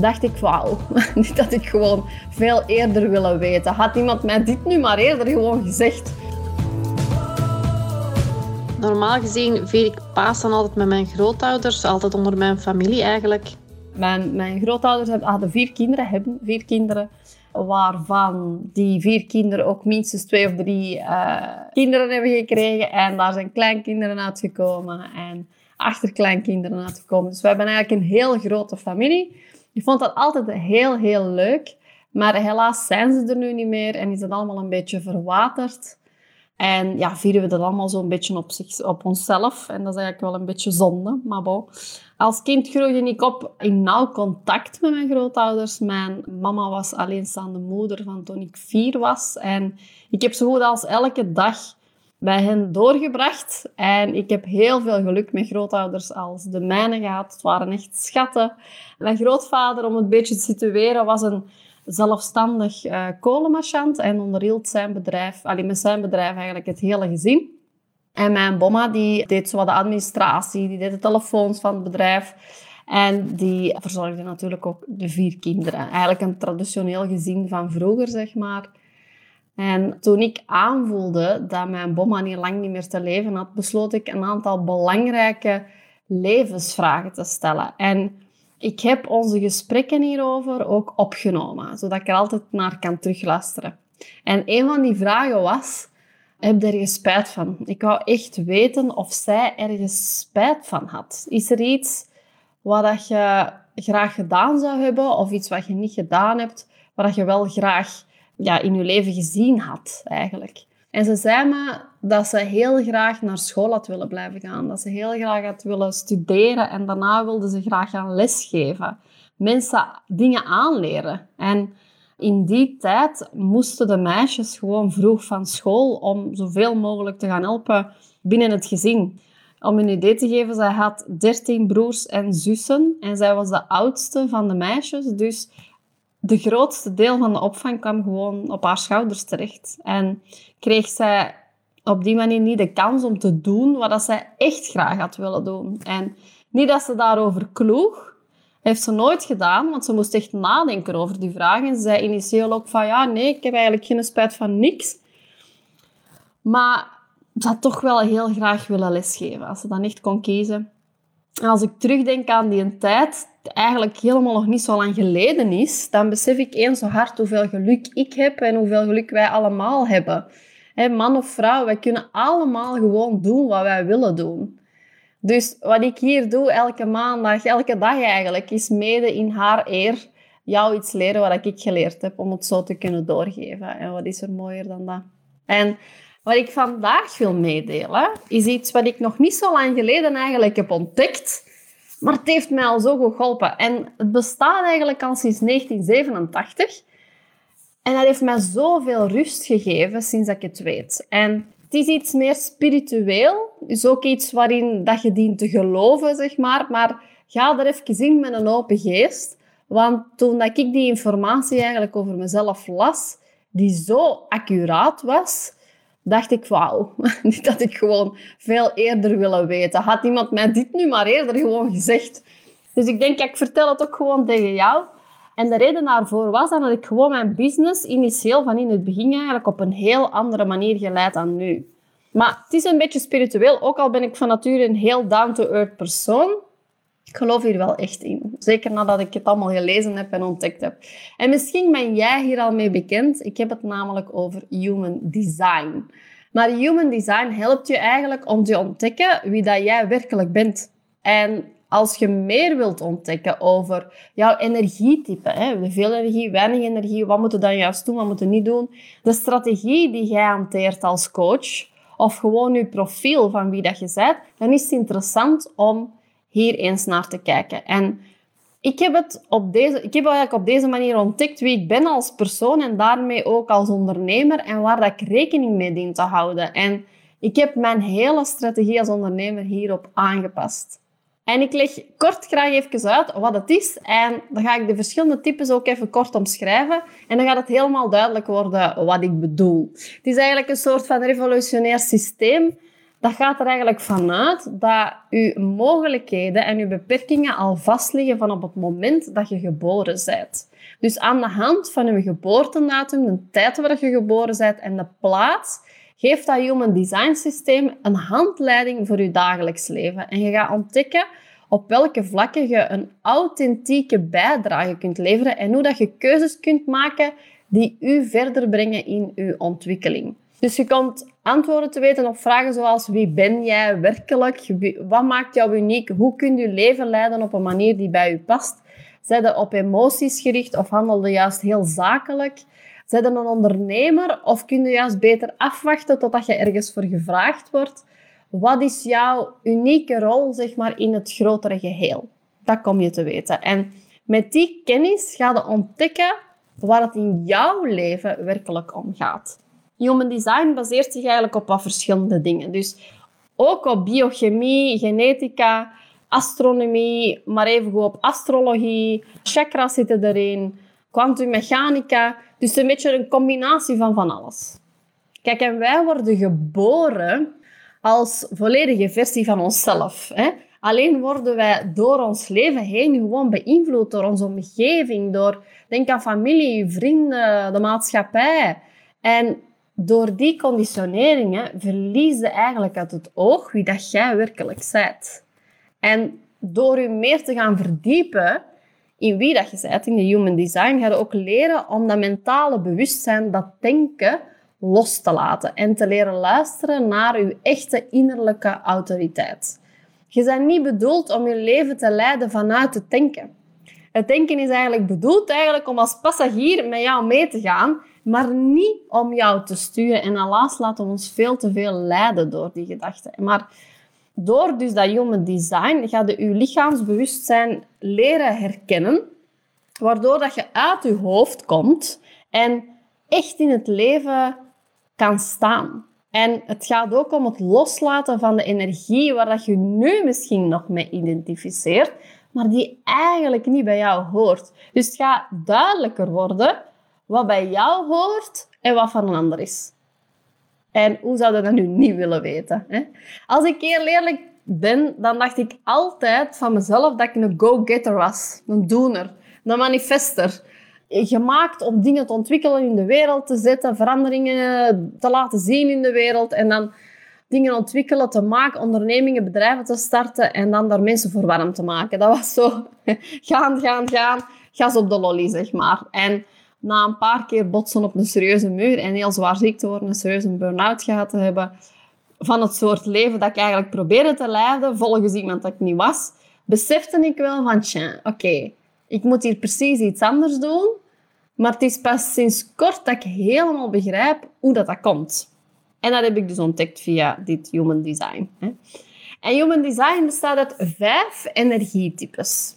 dacht ik, wauw, niet dat ik gewoon veel eerder willen weten. Had iemand mij dit nu maar eerder gewoon gezegd. Normaal gezien vier ik Pasen altijd met mijn grootouders, altijd onder mijn familie eigenlijk. Mijn, mijn grootouders hadden vier kinderen, hebben vier kinderen, waarvan die vier kinderen ook minstens twee of drie uh, kinderen hebben gekregen. En daar zijn kleinkinderen uitgekomen en achterkleinkinderen uitgekomen. Dus we hebben eigenlijk een heel grote familie. Ik vond dat altijd heel, heel leuk. Maar helaas zijn ze er nu niet meer en is het allemaal een beetje verwaterd. En ja, vieren we dat allemaal zo'n beetje op, zich, op onszelf. En dat is eigenlijk wel een beetje zonde, maar bon. Als kind groeide ik op in nauw contact met mijn grootouders. Mijn mama was alleenstaande moeder van toen ik vier was. En ik heb zo goed als elke dag bij hen doorgebracht. En ik heb heel veel geluk met grootouders als de mijne gehad. Het waren echt schatten. Mijn grootvader, om het een beetje te situeren, was een zelfstandig uh, en onderhield zijn bedrijf, allee, met zijn bedrijf eigenlijk het hele gezin. En mijn bomma die deed zo de administratie, die deed de telefoons van het bedrijf. En die verzorgde natuurlijk ook de vier kinderen. Eigenlijk een traditioneel gezin van vroeger, zeg maar. En toen ik aanvoelde dat mijn bomma niet lang niet meer te leven had, besloot ik een aantal belangrijke levensvragen te stellen. En ik heb onze gesprekken hierover ook opgenomen, zodat ik er altijd naar kan terugluisteren. En een van die vragen was, heb je spijt van? Ik wou echt weten of zij ergens spijt van had. Is er iets wat je graag gedaan zou hebben of iets wat je niet gedaan hebt, wat je wel graag ja, in je leven gezien had eigenlijk? En ze zei me dat ze heel graag naar school had willen blijven gaan. Dat ze heel graag had willen studeren en daarna wilde ze graag gaan lesgeven. Mensen dingen aanleren. En in die tijd moesten de meisjes gewoon vroeg van school om zoveel mogelijk te gaan helpen binnen het gezin. Om een idee te geven, zij had 13 broers en zussen en zij was de oudste van de meisjes. Dus de grootste deel van de opvang kwam gewoon op haar schouders terecht. En kreeg zij op die manier niet de kans om te doen wat zij echt graag had willen doen. En niet dat ze daarover kloeg, heeft ze nooit gedaan, want ze moest echt nadenken over die vragen. Ze zei initieel ook van, ja, nee, ik heb eigenlijk geen spijt van niks. Maar ze had toch wel heel graag willen lesgeven, als ze dan echt kon kiezen. Als ik terugdenk aan die tijd, eigenlijk helemaal nog niet zo lang geleden is, dan besef ik eens zo hard hoeveel geluk ik heb en hoeveel geluk wij allemaal hebben. man of vrouw, wij kunnen allemaal gewoon doen wat wij willen doen. Dus wat ik hier doe elke maandag, elke dag eigenlijk, is mede in haar eer jou iets leren wat ik geleerd heb, om het zo te kunnen doorgeven. En wat is er mooier dan dat? En wat ik vandaag wil meedelen, is iets wat ik nog niet zo lang geleden eigenlijk heb ontdekt. Maar het heeft mij al zo geholpen. En het bestaat eigenlijk al sinds 1987. En dat heeft mij zoveel rust gegeven sinds ik het weet. En het is iets meer spiritueel. Is ook iets waarin dat je dient te geloven, zeg maar. Maar ga er even in met een open geest. Want toen dat ik die informatie eigenlijk over mezelf las, die zo accuraat was, dacht ik, wauw, niet dat ik gewoon veel eerder willen weten. Had iemand mij dit nu maar eerder gewoon gezegd. Dus ik denk, ik vertel het ook gewoon tegen jou. En de reden daarvoor was dat ik gewoon mijn business initieel van in het begin eigenlijk op een heel andere manier geleid dan nu. Maar het is een beetje spiritueel, ook al ben ik van nature een heel down-to-earth persoon. Ik geloof hier wel echt in. Zeker nadat ik het allemaal gelezen heb en ontdekt heb. En misschien ben jij hier al mee bekend. Ik heb het namelijk over human design. Maar human design helpt je eigenlijk om te ontdekken wie dat jij werkelijk bent. En als je meer wilt ontdekken over jouw energietype, hè, veel energie, weinig energie, wat moet je dan juist doen, wat moet je niet doen, de strategie die jij hanteert als coach, of gewoon je profiel van wie dat je bent, dan is het interessant om hier eens naar te kijken. En ik heb, het op deze, ik heb eigenlijk op deze manier ontdekt wie ik ben als persoon en daarmee ook als ondernemer en waar dat ik rekening mee dien te houden. En ik heb mijn hele strategie als ondernemer hierop aangepast. En ik leg kort graag even uit wat het is en dan ga ik de verschillende types ook even kort omschrijven en dan gaat het helemaal duidelijk worden wat ik bedoel. Het is eigenlijk een soort van revolutionair systeem dat gaat er eigenlijk vanuit dat uw mogelijkheden en uw beperkingen al vastliggen van op het moment dat je geboren bent. Dus aan de hand van uw geboortedatum, de tijd waar je geboren bent en de plaats, geeft dat Human Design Systeem een handleiding voor je dagelijks leven. En je gaat ontdekken op welke vlakken je een authentieke bijdrage kunt leveren en hoe dat je keuzes kunt maken die u verder brengen in uw ontwikkeling. Dus je komt antwoorden te weten op vragen zoals wie ben jij werkelijk? Wat maakt jou uniek? Hoe kun je leven leiden op een manier die bij u past? Zijn je op emoties gericht of handel je juist heel zakelijk? Zijn je een ondernemer of kun je juist beter afwachten totdat je ergens voor gevraagd wordt? Wat is jouw unieke rol zeg maar, in het grotere geheel? Dat kom je te weten. En met die kennis ga je ontdekken waar het in jouw leven werkelijk om gaat. Human design baseert zich eigenlijk op wat verschillende dingen. Dus ook op biochemie, genetica, astronomie, maar even op astrologie, chakras zitten erin, kwantummechanica. Dus een beetje een combinatie van van alles. Kijk, en wij worden geboren als volledige versie van onszelf. Hè? Alleen worden wij door ons leven heen gewoon beïnvloed door onze omgeving, door, denk aan familie, vrienden, de maatschappij. En door die conditioneringen verlies je eigenlijk uit het oog wie dat jij werkelijk bent. En door je meer te gaan verdiepen in wie dat je bent, in de human design, ga je ook leren om dat mentale bewustzijn, dat denken, los te laten en te leren luisteren naar je echte innerlijke autoriteit. Je bent niet bedoeld om je leven te leiden vanuit het denken. Het denken is eigenlijk bedoeld eigenlijk om als passagier met jou mee te gaan, maar niet om jou te sturen. En helaas laten we ons veel te veel leiden door die gedachten. Maar door dus dat human design gaat je je lichaamsbewustzijn leren herkennen, waardoor dat je uit je hoofd komt en echt in het leven kan staan. En het gaat ook om het loslaten van de energie waar dat je nu misschien nog mee identificeert, maar die eigenlijk niet bij jou hoort. Dus het gaat duidelijker worden wat bij jou hoort en wat van een ander is. En hoe zou je dat nu niet willen weten? Hè? Als ik heel eerlijk ben, dan dacht ik altijd van mezelf dat ik een go-getter was. Een doener, een manifester. Gemaakt om dingen te ontwikkelen in de wereld te zetten, veranderingen te laten zien in de wereld en dan dingen ontwikkelen, te maken, ondernemingen, bedrijven te starten en dan daar mensen voor warm te maken. Dat was zo gaan, gaan, gaan, gas op de lolly, zeg maar. En na een paar keer botsen op een serieuze muur en heel zwaar ziek te worden, een serieuze burn-out gehad te hebben, van het soort leven dat ik eigenlijk probeerde te leiden, volgens iemand dat ik niet was, besefte ik wel van, oké, ik moet hier precies iets anders doen, maar het is pas sinds kort dat ik helemaal begrijp hoe dat, dat komt. En dat heb ik dus ontdekt via dit Human Design. En Human Design bestaat uit vijf energietypes.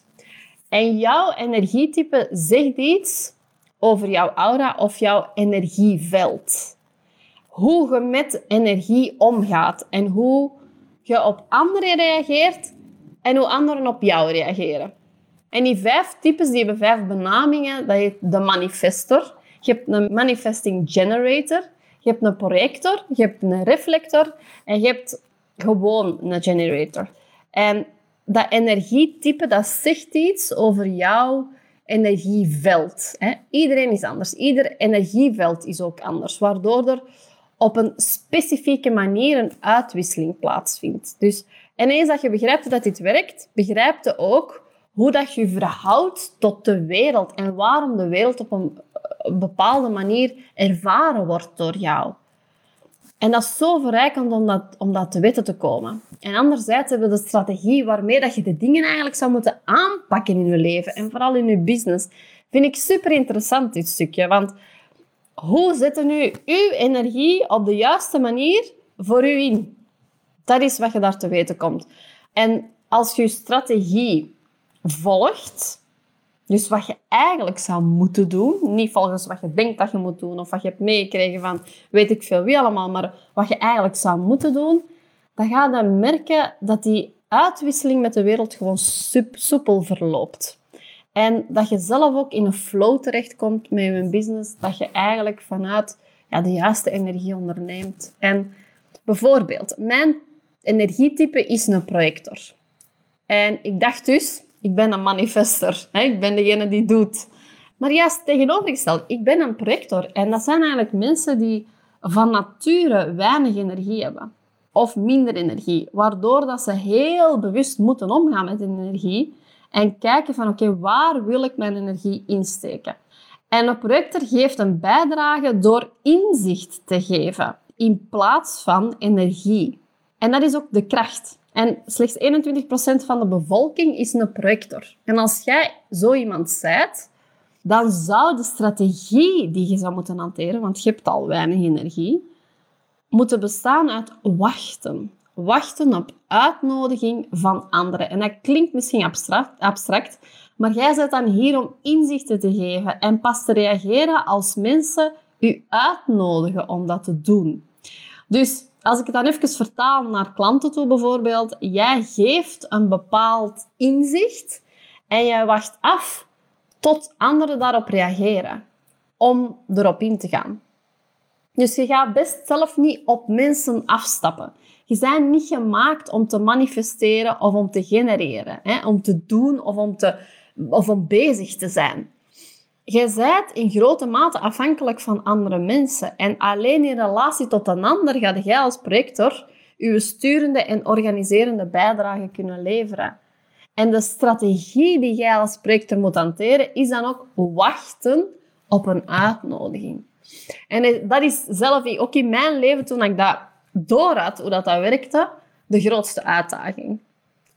En jouw energietype zegt iets over jouw aura of jouw energieveld. Hoe je met energie omgaat en hoe je op anderen reageert en hoe anderen op jou reageren. En die vijf types die hebben vijf benamingen. Dat heet de manifestor. Je hebt een manifesting generator. Je hebt een projector. Je hebt een reflector. En je hebt gewoon een generator. En dat energietype, dat zegt iets over jouw energieveld. Hè. Iedereen is anders. Ieder energieveld is ook anders, waardoor er op een specifieke manier een uitwisseling plaatsvindt. Dus ineens dat je begrijpt dat dit werkt, begrijp je ook hoe dat je verhoudt tot de wereld en waarom de wereld op een bepaalde manier ervaren wordt door jou. En dat is zo verrijkend om dat, om dat te weten te komen. En anderzijds hebben we de strategie waarmee dat je de dingen eigenlijk zou moeten aanpakken in je leven. En vooral in je business. Vind ik super interessant, dit stukje. Want hoe zetten nu uw energie op de juiste manier voor u in? Dat is wat je daar te weten komt. En als je strategie volgt, dus wat je eigenlijk zou moeten doen, niet volgens wat je denkt dat je moet doen of wat je hebt meegekregen van weet ik veel wie allemaal, maar wat je eigenlijk zou moeten doen, dan ga je merken dat die uitwisseling met de wereld gewoon soepel verloopt. En dat je zelf ook in een flow terechtkomt met je business, dat je eigenlijk vanuit ja, de juiste energie onderneemt. En bijvoorbeeld, mijn energietype is een projector. En ik dacht dus, ik ben een manifester. Hè? Ik ben degene die doet. Maar juist tegenovergesteld, ik ben een projector. En dat zijn eigenlijk mensen die van nature weinig energie hebben. Of minder energie. Waardoor dat ze heel bewust moeten omgaan met energie. En kijken van, oké, waar wil ik mijn energie insteken? En een projector geeft een bijdrage door inzicht te geven. In plaats van energie. En dat is ook de kracht. En slechts 21% van de bevolking is een projector. En als jij zo iemand bent, dan zou de strategie die je zou moeten hanteren, want je hebt al weinig energie, moeten bestaan uit wachten. Wachten op uitnodiging van anderen. En dat klinkt misschien abstract, abstract maar jij zit dan hier om inzichten te geven en pas te reageren als mensen u uitnodigen om dat te doen. Dus als ik het dan even vertaal naar klanten toe bijvoorbeeld, jij geeft een bepaald inzicht en jij wacht af tot anderen daarop reageren om erop in te gaan. Dus je gaat best zelf niet op mensen afstappen. Je bent niet gemaakt om te manifesteren of om te genereren, hè? om te doen of om, te, of om bezig te zijn. Je bent in grote mate afhankelijk van andere mensen. En alleen in relatie tot een ander gaat jij als projector je sturende en organiserende bijdrage kunnen leveren. En de strategie die jij als projector moet hanteren, is dan ook wachten op een uitnodiging. En dat is zelf ook in mijn leven, toen ik dat door had, hoe dat, dat werkte, de grootste uitdaging.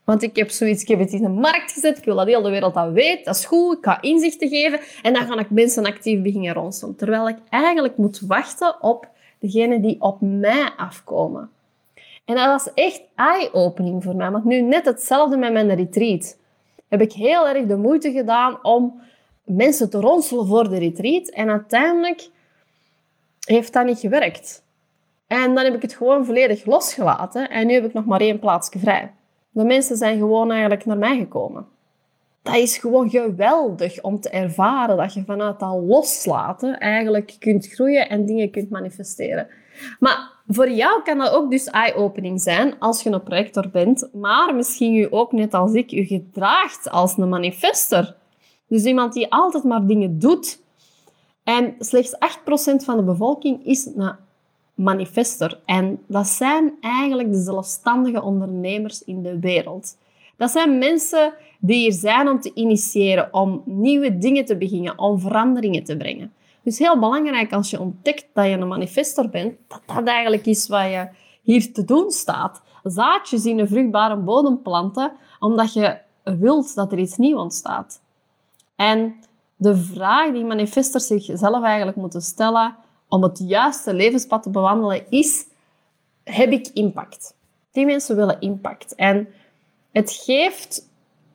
Want ik heb zoiets, ik heb het in de markt gezet, ik wil dat heel de wereld dat weet, dat is goed, ik ga inzichten geven en dan ga ik mensen actief beginnen rondom. Terwijl ik eigenlijk moet wachten op degenen die op mij afkomen. En dat was echt eye-opening voor mij, want nu net hetzelfde met mijn retreat. Heb ik heel erg de moeite gedaan om mensen te ronselen voor de retreat en uiteindelijk heeft dat niet gewerkt. En dan heb ik het gewoon volledig losgelaten en nu heb ik nog maar één plaatsje vrij. De mensen zijn gewoon eigenlijk naar mij gekomen. Dat is gewoon geweldig om te ervaren dat je vanuit dat loslaten eigenlijk kunt groeien en dingen kunt manifesteren. Maar voor jou kan dat ook dus eye-opening zijn als je een projector bent, maar misschien je ook net als ik je gedraagt als een manifester. Dus iemand die altijd maar dingen doet. En slechts 8% van de bevolking is een manifester. En dat zijn eigenlijk de zelfstandige ondernemers in de wereld. Dat zijn mensen die hier zijn om te initiëren, om nieuwe dingen te beginnen, om veranderingen te brengen. Dus heel belangrijk als je ontdekt dat je een manifester bent, dat dat eigenlijk is wat je hier te doen staat. Zaadjes in een vruchtbare bodem planten, omdat je wilt dat er iets nieuws ontstaat. En de vraag die manifesters zichzelf eigenlijk moeten stellen om het juiste levenspad te bewandelen is, heb ik impact? Die mensen willen impact. En het geeft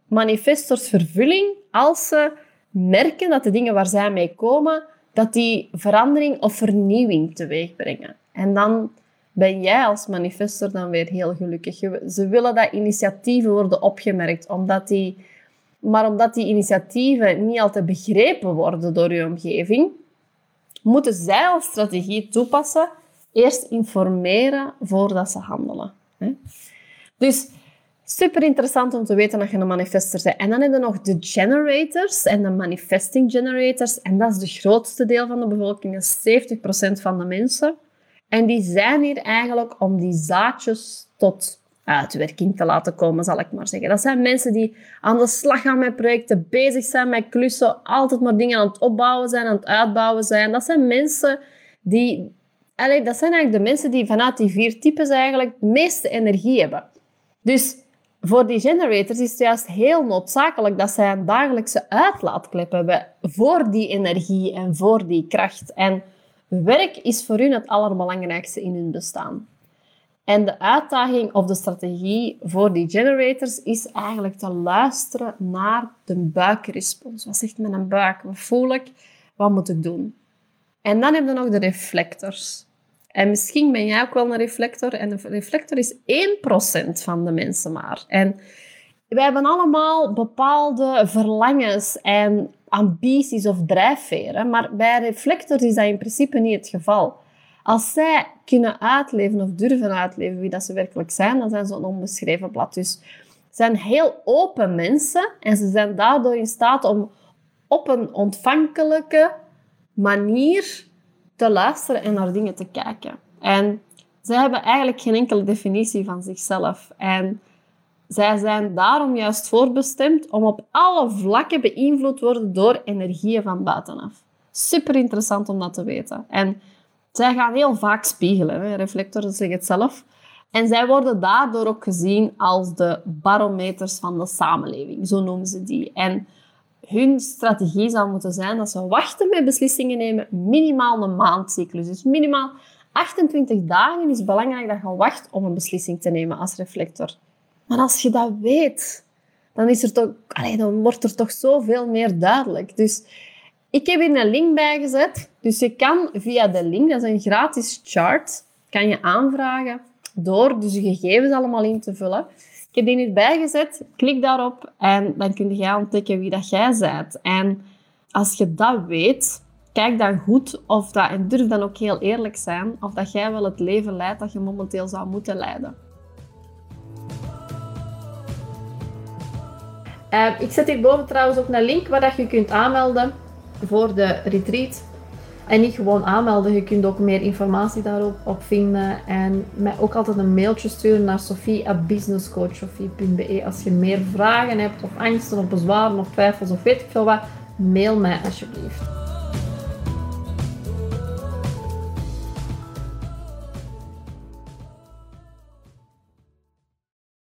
manifestors vervulling als ze merken dat de dingen waar zij mee komen, dat die verandering of vernieuwing teweeg brengen. En dan ben jij als manifester dan weer heel gelukkig. Ze willen dat initiatieven worden opgemerkt, omdat die, maar omdat die initiatieven niet altijd begrepen worden door je omgeving, moeten zij als strategie toepassen, eerst informeren voordat ze handelen. Dus super interessant om te weten dat je een manifester bent. En dan heb je nog de generators en de manifesting generators. En dat is de grootste deel van de bevolking, dat is 70% van de mensen. En die zijn hier eigenlijk om die zaadjes tot uitwerking te laten komen, zal ik maar zeggen. Dat zijn mensen die aan de slag gaan met projecten, bezig zijn met klussen, altijd maar dingen aan het opbouwen zijn, aan het uitbouwen zijn. Dat zijn mensen die... Allee, dat zijn eigenlijk de mensen die vanuit die vier types eigenlijk de meeste energie hebben. Dus voor die generators is het juist heel noodzakelijk dat zij een dagelijkse uitlaatklep hebben voor die energie en voor die kracht. En werk is voor hun het allerbelangrijkste in hun bestaan. En de uitdaging of de strategie voor die generators is eigenlijk te luisteren naar de buikrespons. Wat zegt mijn buik? Wat voel ik? Wat moet ik doen? En dan heb je nog de reflectors. En misschien ben jij ook wel een reflector. En een reflector is 1% van de mensen maar. En wij hebben allemaal bepaalde verlangens en ambities of drijfveren. Maar bij reflectors is dat in principe niet het geval. Als zij kunnen uitleven of durven uitleven wie dat ze werkelijk zijn, dan zijn ze een onbeschreven blad. Dus ze zijn heel open mensen en ze zijn daardoor in staat om op een ontvankelijke manier te luisteren en naar dingen te kijken. En zij hebben eigenlijk geen enkele definitie van zichzelf. En zij zijn daarom juist voorbestemd om op alle vlakken beïnvloed te worden door energieën van buitenaf. Super interessant om dat te weten. En zij gaan heel vaak spiegelen. Reflectoren zeggen het zelf. En zij worden daardoor ook gezien als de barometers van de samenleving. Zo noemen ze die. En hun strategie zou moeten zijn dat ze wachten met beslissingen nemen minimaal een maandcyclus. Dus minimaal 28 dagen is belangrijk dat je wacht om een beslissing te nemen als reflector. Maar als je dat weet, dan, is er toch, dan wordt er toch zoveel meer duidelijk. Dus ik heb hier een link bij gezet. Dus je kan via de link, dat is een gratis chart, kan je aanvragen door dus je gegevens allemaal in te vullen. Ik heb die hier bijgezet. Klik daarop en dan kun je ontdekken wie dat jij bent. En als je dat weet, kijk dan goed of dat, en durf dan ook heel eerlijk zijn, of dat jij wel het leven leidt dat je momenteel zou moeten leiden. Uh, ik zet hierboven trouwens ook een link waar dat je kunt aanmelden voor de retreat. En niet gewoon aanmelden, je kunt ook meer informatie daarop op vinden. En mij ook altijd een mailtje sturen naar sofie.businesscoachsofie.be als je meer vragen hebt of angsten of bezwaren of twijfels of weet ik veel wat. Mail mij alsjeblieft.